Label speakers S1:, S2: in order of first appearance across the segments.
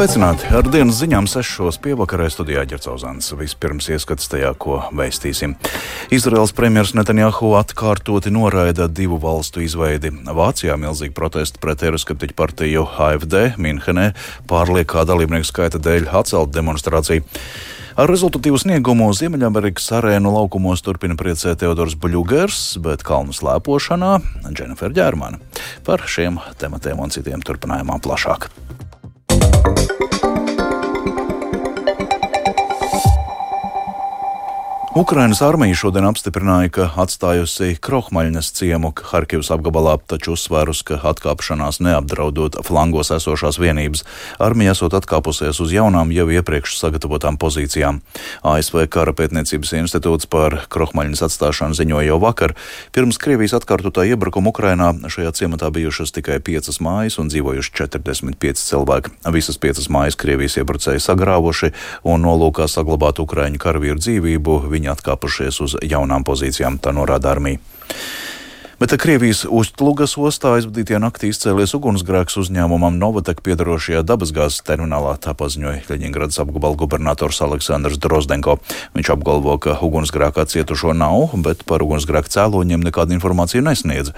S1: Sveicināti! Ar dienas ziņām sešos pievakarē studijā Ģercauzāns. Vispirms ieskats tajā, ko veistīsim. Izraels premjers Netanjahu atkārtoti noraida divu valstu izveidi. Vācijā milzīgi protesti pret Eiroskeptiķu partiju AFD Minhenē pārliekā dalībnieku skaita dēļ atcelt demonstrāciju. Ar rezultatīvu sniegumu Ziemeļamerikas arēnu laukumos turpina priecēt Teodors Buļģers, bet kalnu slēpošanā Džennifer Ģērmana. Par šiem tematiem un citiem turpinājumā plašāk. Ukrainas armija šodien apstiprināja, ka atstājusi Krohmaļnas ciemu Harkivas apgabalā, taču uzsvērus, ka atkāpšanās neapdraudot flangos esošās vienības. Armija esot atkāpusies uz jaunām jau iepriekš sagatavotām pozīcijām. ASV Kara pētniecības institūts par Krohmaļnas atstāšanu ziņoja jau vakar. Pirms Krievijas atkārtotā iebrukuma Ukrainā šajā ciematā bijušas tikai piecas mājas un dzīvojuši 45 cilvēki. Visas piecas mājas Krievijas iebrucēji sagrāvuši un nolūkā saglabāt Ukraiņu karavīru dzīvību viņi atkāpušies uz jaunām pozīcijām, tā norāda armija. Bet Krievijas Ustlugas ostā aizvadītajā naktī izcēlies ugunsgrēks uzņēmumam Novatek piedarošajā dabasgāzes terminālā, tā paziņoja Ļeņingradas apgabala gubernators Aleksandrs Drozdenko. Viņš apgalvo, ka ugunsgrēkā cietušo nav, bet par ugunsgrēku cēloņiem nekādu informāciju nesniedz.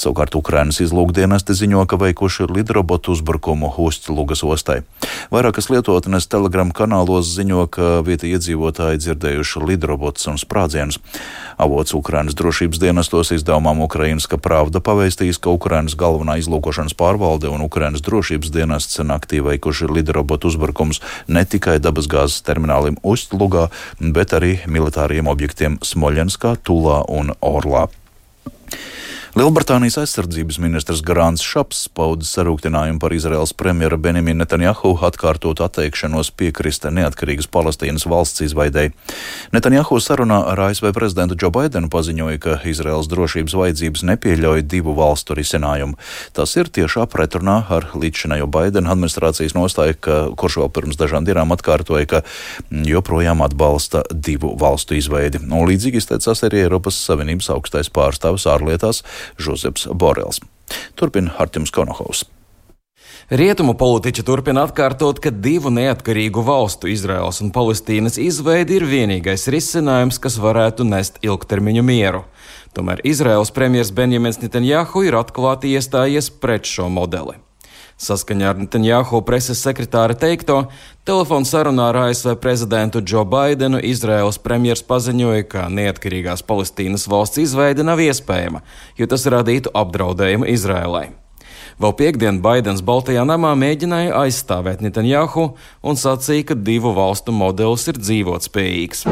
S1: Savukārt Ukrainas izlūkdienesti ziņo, ka veikuši lidrobotu uzbrukumu Ustlugas ostai. Vairākas lietotnes telegram kanālos ziņo, ka vietī iedzīvotāji dzirdējuši lidrobotus un sprādzienus. Avots Ukrainas drošības dienestos izdevumam Ukrainska pravda pavēstījis, ka Ukrainas galvenā izlūkošanas pārvalde un Ukrainas drošības dienests naktī veikuši lidrobotu uzbrukums ne tikai dabasgāzes terminālim Ustlugā, bet arī militāriem objektiem Smoļenskā, Tulā un Orlā. Lielbritānijas aizsardzības ministrs Grāns Šaps pauda sarūktinājumu par Izraels premjera Benjamina Netanjahu atkārtot atteikšanos piekrist neatkarīgas Palestīnas valsts izveidei. Netanjahu sarunā ar ASV prezidentu Džo Baidenu paziņoja, ka Izraels drošības vajadzības nepieļauj divu valstu risinājumu. Tas ir tiešā pretrunā ar līdzšinējo Baidena administrācijas nostāju, ka, kurš vēl pirms dažām dienām atkārtoja, ka joprojām atbalsta divu valstu izveidi. Un līdzīgi izteicās arī Eiropas Savienības augstais pārstāvis ārlietās Žozeps Borels. Turpina Hartims Konohovs.
S2: Rietumu politiķi turpina atkārtot, ka divu neatkarīgu valstu, Izraels un Palestīnas izveidi ir vienīgais risinājums, kas varētu nest ilgtermiņu mieru. Tomēr Izraels premjerministrs Benjamins Netanjahu ir atklāti iestājies pret šo modeli. Saskaņā ar Netanjahu preses sekretāra teikto, telefona sarunā ar ASV prezidentu Džo Baidenu Izraels premjers paziņoja, ka neatkarīgās Palestīnas valsts izveide nav iespējama, jo tas radītu apdraudējumu Izrēlai. Vēl piekdien Baidens Baltajā namā mēģināja aizstāvēt Netanjahu un sacīja, ka divu valstu modelis ir dzīvotspējīgs.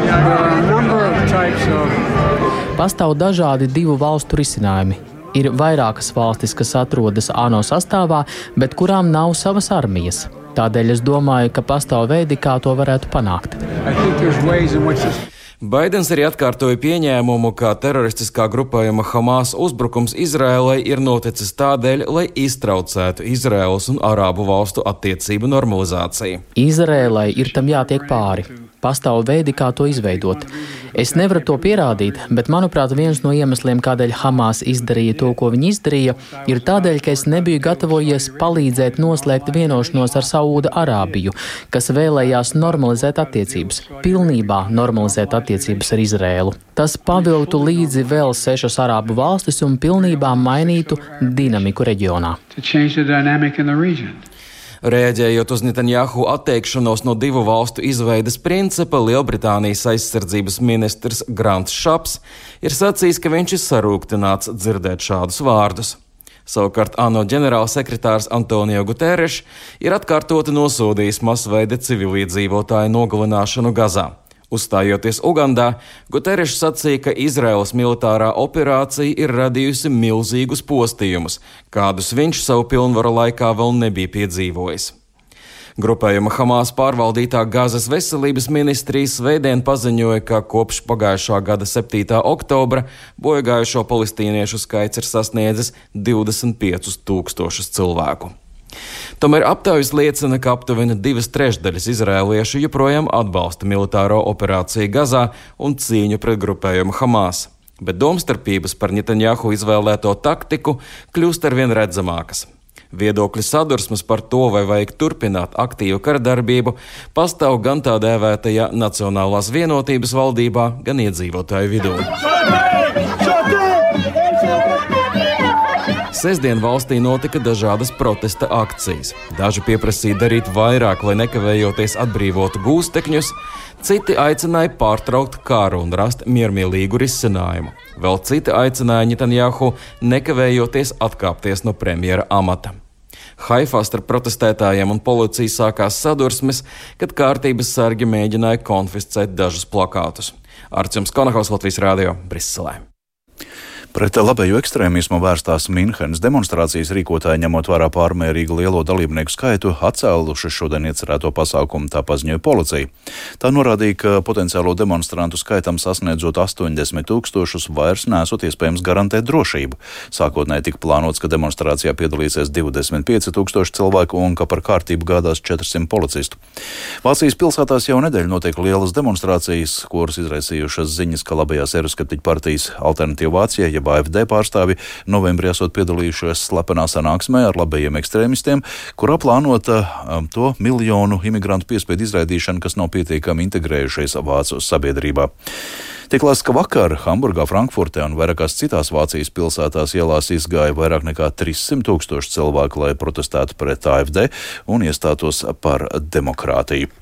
S3: Pastāv dažādi divu valstu risinājumi. Ir vairākas valstis, kas atrodas ANO sastāvā, bet kurām nav savas armijas. Tādēļ es domāju, ka pastāv veidi, kā to varētu panākt.
S2: Baidens arī atkārtoja pieņēmumu, ka teroristiskā grupējuma Hamas uzbrukums Izrēlai ir noticis tādēļ, lai iztraucētu Izraēlas un Arābu valstu attiecību normalizāciju.
S3: Izrēlai ir tam jātiek pāri. Pastāv veidi, kā to izveidot. Es nevaru to pierādīt, bet, manuprāt, viens no iemesliem, kādēļ Hamas izdarīja to, ko viņi izdarīja, ir tādēļ, ka es nebiju gatavojies palīdzēt noslēgt vienošanos ar Saūda Arābiju, kas vēlējās normalizēt attiecības, pilnībā normalizēt attiecības ar Izrēlu. Tas pavilktu līdzi vēl sešas arābu valstis un pilnībā mainītu dinamiku reģionā.
S2: Rēģējot uz Netanjahu atteikšanos no divu valstu izveidas principa, Lielbritānijas aizsardzības ministrs Grants Šaps ir sacījis, ka viņš ir sarūktināts dzirdēt šādus vārdus. Savukārt ANO ģenerālsekretārs Antonio Guterres ir atkārtoti nosodījis masveida civiliedzīvotāju nogalināšanu Gazā. Uzstājoties Ugandā, Guterres sacīja, ka Izraels militārā operācija ir radījusi milzīgus postījumus, kādus viņš savu pilnvaru laikā vēl nebija piedzīvojis. Grupējuma Hamas pārvaldītā Gazas veselības ministrijas svētdien paziņoja, ka kopš pagājušā gada 7. oktobra bojagājušo palestīniešu skaits ir sasniedzis 25 tūkstošus cilvēku. Tomēr aptaujas liecina, ka aptuveni divas trešdaļas izrēliešu joprojām atbalsta militāro operāciju Gazā un cīņu pret grupējumu Hamas. Bet domstarpības par Netanjahu izvēlēto taktiku kļūst arvien redzamākas. Viedokļu sadursmes par to, vai vajag turpināt aktīvu karadarbību, pastāv gan tā dēvētajā Nacionālās vienotības valdībā, gan iedzīvotāju vidū. Sesdien valstī notika dažādas protesta akcijas. Daži pieprasīja darīt vairāk, lai nekavējoties atbrīvotu gūstekņus, citi aicināja pārtraukt karu un rast miermīlīgu risinājumu. Vēl citi aicināja Netanjahu nekavējoties atkāpties no premjera amata. Haifā starp protestētājiem un policiju sākās sadursmes, kad kārtības sargi mēģināja konfiscēt dažus plakātus. Arčuns Konahaus Latvijas Rādio Briselē.
S1: Pret labējo ekstrēmismu vērstās Minhenes demonstrācijas rīkotāji, ņemot vērā pārmērīgu lielo dalībnieku skaitu, atcēluši šodien iecerēto pasākumu, tā paziņoja policija. Tā norādīja, ka potenciālo demonstrantu skaitam sasniedzot 80 tūkstošus, vairs nesot iespējams garantēt drošību. Sākotnēji tika plānots, ka demonstrācijā piedalīsies 25 tūkstoši cilvēku un ka par kārtību gādās 400 policistu. Vācijas pilsētās jau nedēļu notiek lielas demonstrācijas, kuras izraisījušas ziņas, ka labējās Eiroskeptiķu partijas alternatīva Vācija, jeb AFD pārstāvi novembrī esot piedalījušies slepenā sanāksmē ar labējiem ekstrēmistiem, kurā plānota um, to miljonu imigrantu piespiedu izraidīšanu, kas nav pietiekami integrējušies Vācu sabiedrībā. Tiek lēsts, ka vakar Hamburgā, Frankfurtē un vairākās citās Vācijas pilsētās ielās izgāja vairāk nekā 300 tūkstoši cilvēku, lai protestētu pret AFD un iestātos par demokrātiju.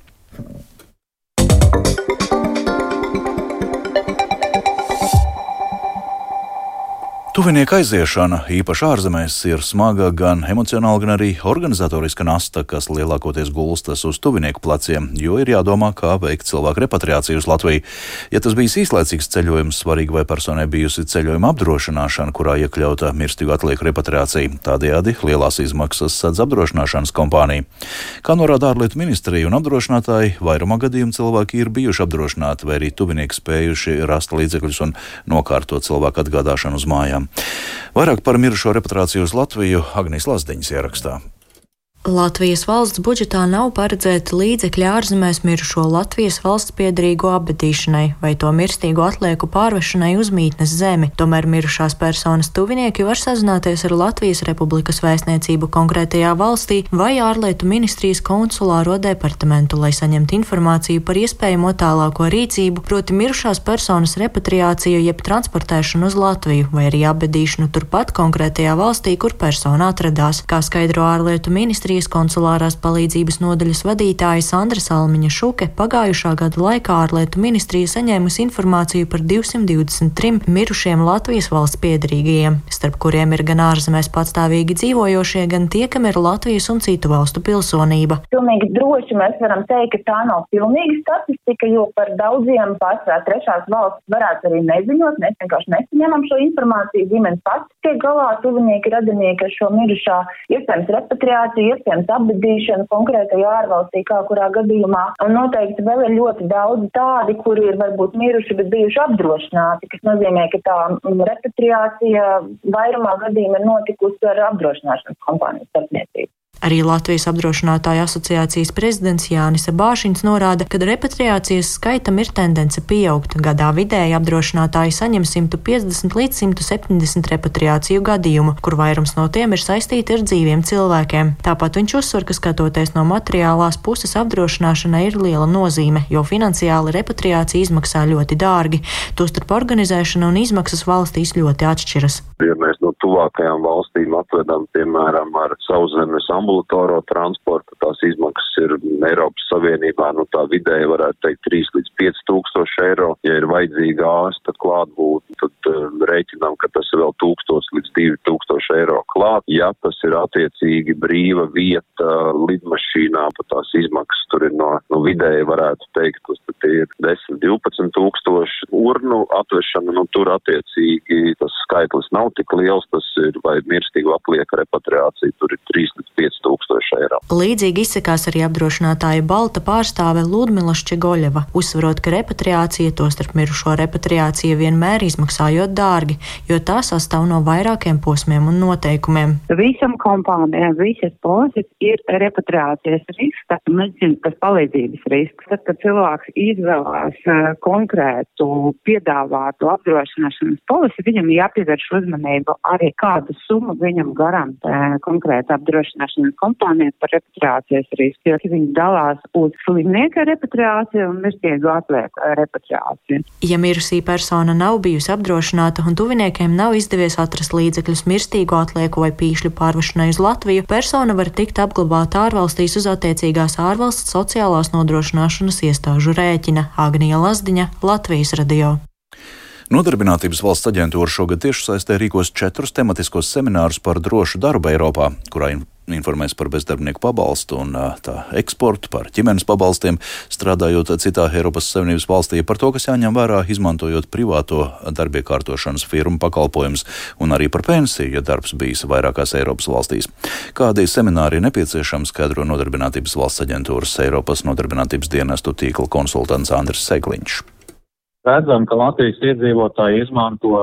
S1: Tuvinieka aiziešana, īpaši ārzemēs, ir smaga gan emocionāli, gan arī organizatoriska nasta, kas lielākoties gulstas uz tuvinieku pleciem, jo ir jādomā, kā veikt cilvēku repatriāciju uz Latviju. Ja tas bijis īslaicīgs ceļojums, svarīgi vai personai bijusi ceļojuma apdrošināšana, kurā iekļauta mirstīgu atlieku repatriācija, tādējādi lielās izmaksas sadz apdrošināšanas kompānija. Kā norāda ārlietu ministrija un apdrošinātāji, vairumā gadījumu cilvēki ir bijuši apdrošināti vai arī tuvinieki spējuši rast līdzekļus un nokārtot cilvēku atgādāšanu uz mājām. Vairāk par mirušo repatriāciju uz Latviju Agnijas Lazdiņas ierakstā.
S4: Latvijas valsts budžetā nav paredzēta līdzekļi ārzemēs mirušo Latvijas valsts piedarīgo apbedīšanai vai to mirstīgo atlieku pārvešanai uz mītnes zemi. Tomēr mirušās personas tuvinieki var sazināties ar Latvijas Republikas vēstniecību konkrētajā valstī vai ārlietu ministrijas konsulāro departamentu, lai saņemtu informāciju par iespējamo tālāko rīcību, proti mirušās personas repatriāciju jeb transportēšanu uz Latviju vai arī apbedīšanu turpat konkrētajā valstī, kur persona atradās, kā skaidro ārlietu ministrija. Zviedrijas konsulārās palīdzības nodaļas vadītāja Sandra Salmiņa Šuke pagājušā gada laikā ārlietu ministrija saņēmusi informāciju par 223 mirušiem Latvijas valsts piedarīgajiem, starp kuriem ir gan ārzemēs patstāvīgi dzīvojošie, gan tie, kam ir Latvijas un citu valstu pilsonība.
S5: Pilnīgi droši mēs varam teikt, ka tā nav pilnīga statistika, jo par daudziem pārsvarā trešās valsts varētu arī neziņot. Mēs vienkārši nesaņemam šo informāciju. Ģimenes pats tiek galā, tuvinieki, radinieki ar šo mirušā, iespējams repatriāciju, iespējams apbedīšana konkrētajā ārvalstī, kā kurā gadījumā. Un noteikti vēl ir ļoti daudz tādi, kuri ir varbūt miruši, bet bijuši apdrošināti, kas nozīmē, ka tā repatriācija vairumā gadījumā ir notikusi ar apdrošināšanas kompānijas starpniecību.
S4: Arī Latvijas apdrošinātāju asociācijas prezidents Jānis Bāšins norāda, ka repatriācijas skaitam ir tendence pieaugt. Gadā vidēji apdrošinātāji saņem 150 līdz 170 repatriāciju gadījumu, kur vairums no tiem ir saistīti ar dzīviem cilvēkiem. Tāpat viņš uzsver, ka skatoties no materiālās puses apdrošināšanai ir liela nozīme, jo finansiāli repatriācija izmaksā ļoti dārgi. Tostarp organizēšana un izmaksas valstīs ļoti atšķiras.
S6: Ja mēs tuvākajām valstīm atvedam, piemēram, ar sauszemes ambulāciju, ambulatorā transporta tās izmaksas ir Eiropas Savienībā, nu tā vidēji varētu teikt 3 līdz 5 tūkstoši eiro. Ja ir vajadzīga ārsta klātbūtne, tad uh, rēķinām, ka tas ir vēl 1000 līdz 2000 eiro klāt. Ja tas ir attiecīgi brīva vieta lidmašīnā, pat tās izmaksas tur ir no, no vidēji varētu teikt, tas ir 10, 12 tūkstoši urnu atvešana, nu tur attiecīgi tas skaitlis nav tik liels, tas ir vai mirstīgu aplieka repatriācija, tur ir 3 līdz 5 tūkstoši eiro.
S4: Līdzīgi izsakās arī apdrošinātāja Balta pārstāve Ludmila Šķegoļeva, uzsverot, ka repatriācija, tostarp mirušo repatriācija, vienmēr izmaksājot dārgi, jo tā sastāv no vairākiem posmiem un noteikumiem.
S7: Visam kompānijam, visas polises ir repatriācijas risks, tas medicīnas palīdzības risks. Tad, kad cilvēks izvēlās uh, konkrētu piedāvātu apdrošināšanas polisi, viņam jāpievērš uzmanību arī kādu summu viņam garantē konkrēta apdrošināšanas kompānija par repatriācijas risku, jo viņi dalās uz slimnieka repatriāciju un mirstīgu atlieku repatriāciju.
S4: Ja mirusī persona nav bijusi apdrošināta un tuviniekiem nav izdevies atrast līdzekļus mirstīgo atlieku vai pīšļu pārvešanai uz Latviju, persona var tikt apglabāta ārvalstīs uz attiecīgās ārvalsts sociālās nodrošināšanas iestāžu rēķina Agnija Lazdiņa, Latvijas radio.
S1: Nodarbinātības valsts aģentūra šogad tiešsaistē rīkos četrus tematiskos seminārus par drošu darbu Eiropā, kurā informēs par bezdarbnieku pabalstu un tā eksportu, par ģimenes pabalstiem, strādājot citā Eiropas Savienības valstī, par to, kas jāņem vērā, izmantojot privāto darbiekārtošanas firmu pakalpojumus, un arī par pensiju, ja darbs bijis vairākās Eiropas valstīs. Kādi semināri ir nepieciešami, skaidro Nodarbinātības valsts aģentūras Eiropas nodarbinātības dienestu tīkla konsultants Andris Segliņš.
S8: Redzam, ka Latvijas iedzīvotāji izmanto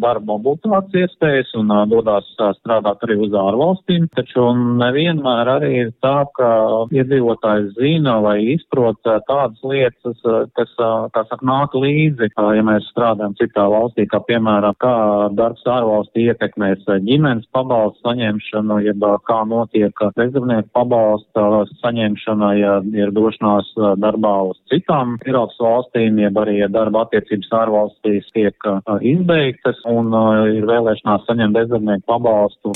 S8: darba mobilitātes iespējas un dodas strādāt arī uz ārvalstīm, taču nevienmēr arī ir tā, ka iedzīvotāji zina vai izprot tādas lietas, kas, kā saka, nāk līdzi, ja mēs strādājam citā valstī, kā piemēram, kā darbs ārvalstī ietekmēs ģimenes pabalstu saņemšanu, jeb kā notiek bezdarbnieku pabalsta saņemšana, ja ir došanās darbā uz citām Eiropas valstīm, jeb arī ja darba attiecības ārvalstīs tiek izbeigtas un ir vēlēšanās saņemt bezdarbnieku pabalstu.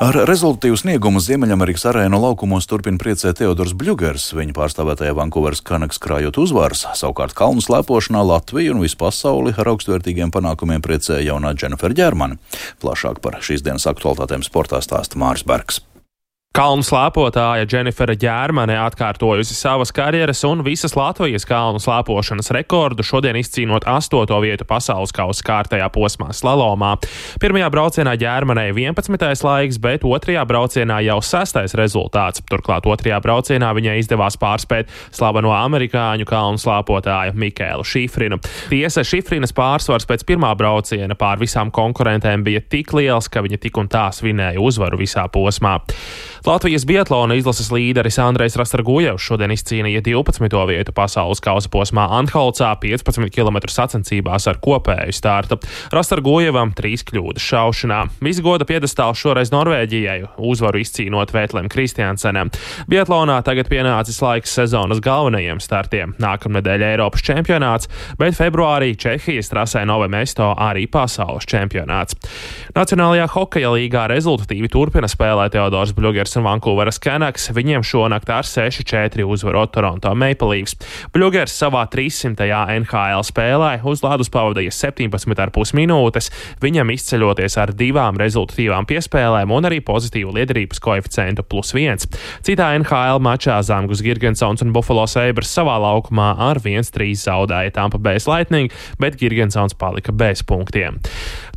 S1: Ar rezultātu sniegumu Ziemeļamerikas arēnu laukumos turpina priecēt Teodors Bļūgers. Viņa pārstāvētajā Vankūveras Kanaks krājot uzvaras, savukārt kalnu slēpošanā Latviju un visu pasauli ar augstvērtīgiem panākumiem priecēja jaunā Dženifera Ģermana. Plašāk par šīs dienas aktualitātēm sportā stāsta Māris Bergs.
S9: Kalnu slēpotāja Dženifera Ģērmane atkārtojusi savas karjeras un visas Latvijas kalnu slēpošanas rekordu, šodien izcīnot astoto vietu pasaules kausa kārtajā posmā slalomā. Pirmajā braucienā Ģērmanei 11. laiks, bet otrajā braucienā jau sestais rezultāts. Turklāt otrajā braucienā viņai izdevās pārspēt slaveno amerikāņu kalnu slēpotāju Mikēlu Šifrinu. Tiesa Šifrinas pārsvars pēc pirmā brauciena pār visām konkurentēm bija tik liels, ka viņa tik un tā svinēja uzvaru visā posmā. Latvijas Biatlona izlases līderis Andrejs Rastargojevs šodien izcīnīja 12. vietu pasaules kausa posmā Anholcā 15 km sacensībās ar kopēju startu. Rastargojevam trīs kļūdas šaušanā. Visgoda piedestāls šoreiz Norvēģijai, uzvaru izcīnot Vētlēm Kristiansenam. Biatlonā tagad pienācis laiks sezonas galvenajiem startiem. Nākamnedēļ Eiropas čempionāts, bet februārī Čehijas trasē Novemesto arī pasaules čempionāts. Nacionālajā hokeja līgā rezultatīvi turpina spēlēt Teodors Bļugers Bluegers un Vankūveras Canucks. Viņiem šonakt ar 6-4 uzvarot Toronto Maple Leafs. Bluegers savā 300. NHL spēlē uz ledus pavadīja 17,5 minūtes, viņam izceļoties ar divām rezultatīvām piespēlēm un arī pozitīvu liederības koeficientu plus 1. Citā NHL mačā Zamgus Girgensons un Buffalo Sabres savā laukumā ar 1-3 zaudēja Tampa Bay Lightning, bet Girgensons palika bez punktiem.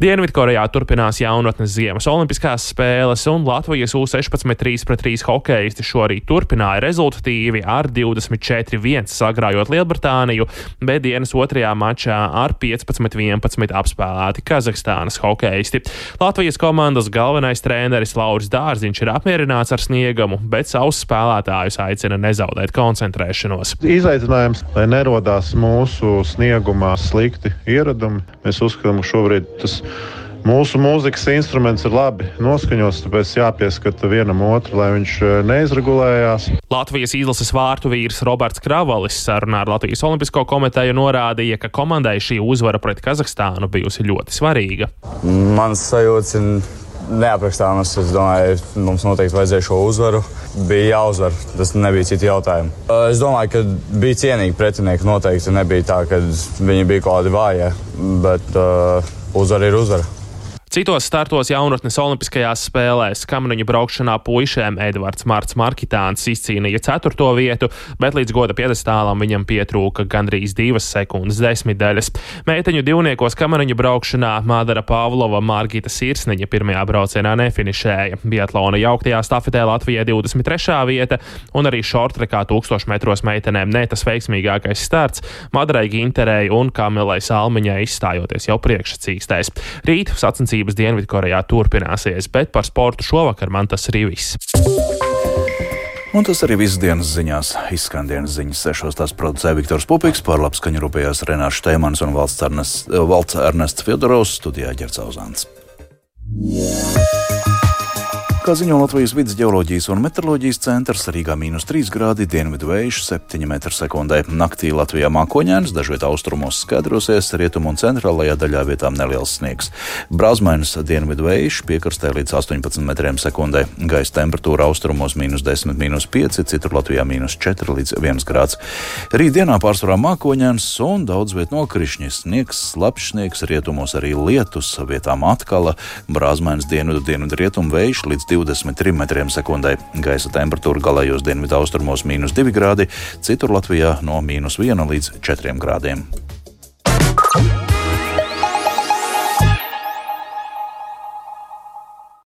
S9: Dienvidkorejā turpinās jaunatnes ziemas olimpiskās spēles un Latvijas U-16 3 pret 3 hokeisti šorīt turpināja rezultatīvi ar 24-1 sagrājot Lielbritāniju, bet dienas otrajā mačā ar 15-11 apspēlēti Kazahstānas hokeisti. Latvijas komandas galvenais treneris Lauris Dārziņš ir apmierināts ar sniegumu, bet savus spēlētājus aicina nezaudēt koncentrēšanos.
S10: Izaicinājums, lai nerodās mūsu sniegumā slikti ieradumi, mēs uzskatām, ka šobrīd tas ir Mūsu mūzikas instruments ir labi noskaņots, tāpēc jāpieskata vienam otru, lai viņš e, neizregulējās.
S9: Latvijas izlases vārtu vīrs Roberts Kravalis sarunā ar Latvijas Olimpisko komiteju norādīja, ka komandai šī uzvara pret Kazahstānu bijusi ļoti svarīga.
S11: Mans sajūts ir neaprakstāmas. Es domāju, mums noteikti vajadzēja šo uzvaru. Bija jāuzvar, tas nebija citu jautājumu. Es domāju, ka bija cienīgi pretinieki. Noteikti nebija tā, ka viņi bija kaut kādi vāji, bet uh, uzvara ir uzvara.
S9: Citos startos jaunatnes Olimpiskajās spēlēs kamniņu braukšanā puišiem Edvards Marts Markitāns izcīnīja ceturto vietu, bet līdz goda piedestālam viņam pietrūka gandrīz divas sekundes desmitdaļas. Meiteņu divniekos kamniņu braukšanā Mādara Pāvlova Margita Sirsniņa pirmajā braucienā nefinišēja. Biatlona jauktajā stafetē Latvijai 23. vieta un arī šortrekā 1000 metros meitenēm ne tas veiksmīgākais starts Madarai Ginterei un Kamilai Salmiņai izstājoties jau priekšsacīkstēs. Rīt sacensības Dienvidkorejā turpināsies, bet par sportu šovakar man tas arī viss.
S1: Un tas arī viss dienas ziņās. Izskan dienas ziņas sešos tās producēja Viktors Pupiks, pārlaps skaņu rūpējās Renārs Šteimans un valsts Ernests, valsts Ernests Fjodorovs studijā Ģercauzāns. Yeah. Kā ziņo Latvijas vidus geoloģijas un meteoroloģijas centrs, Rīgā mīnus 3 grādi, dienvidu vējš 7 m2. Naktī Latvijā mākoņēns, dažviet austrumos skaidrosies, rietumu un centrālajā daļā vietām neliels sniegs. Brāzmainis dienvidu vējš piekrastē līdz 18 m2. Gaisa temperatūra austrumos mīnus 10, mīnus 5, citur Latvijā mīnus 4 līdz 1 grāds. Rītdienā pārsvarā mākoņēns un daudz viet nokrišņi, sniegs, slapjš sniegs, rietumos arī lietus, vietām atkal brāzmainis dienvidu, dienvidu rietumu vējš līdz 23 metriem sekundē. Gaisa temperatūra galējos dienvidu austrumos - 2 grādi, citur Latvijā no - 1 līdz 4 grādiem.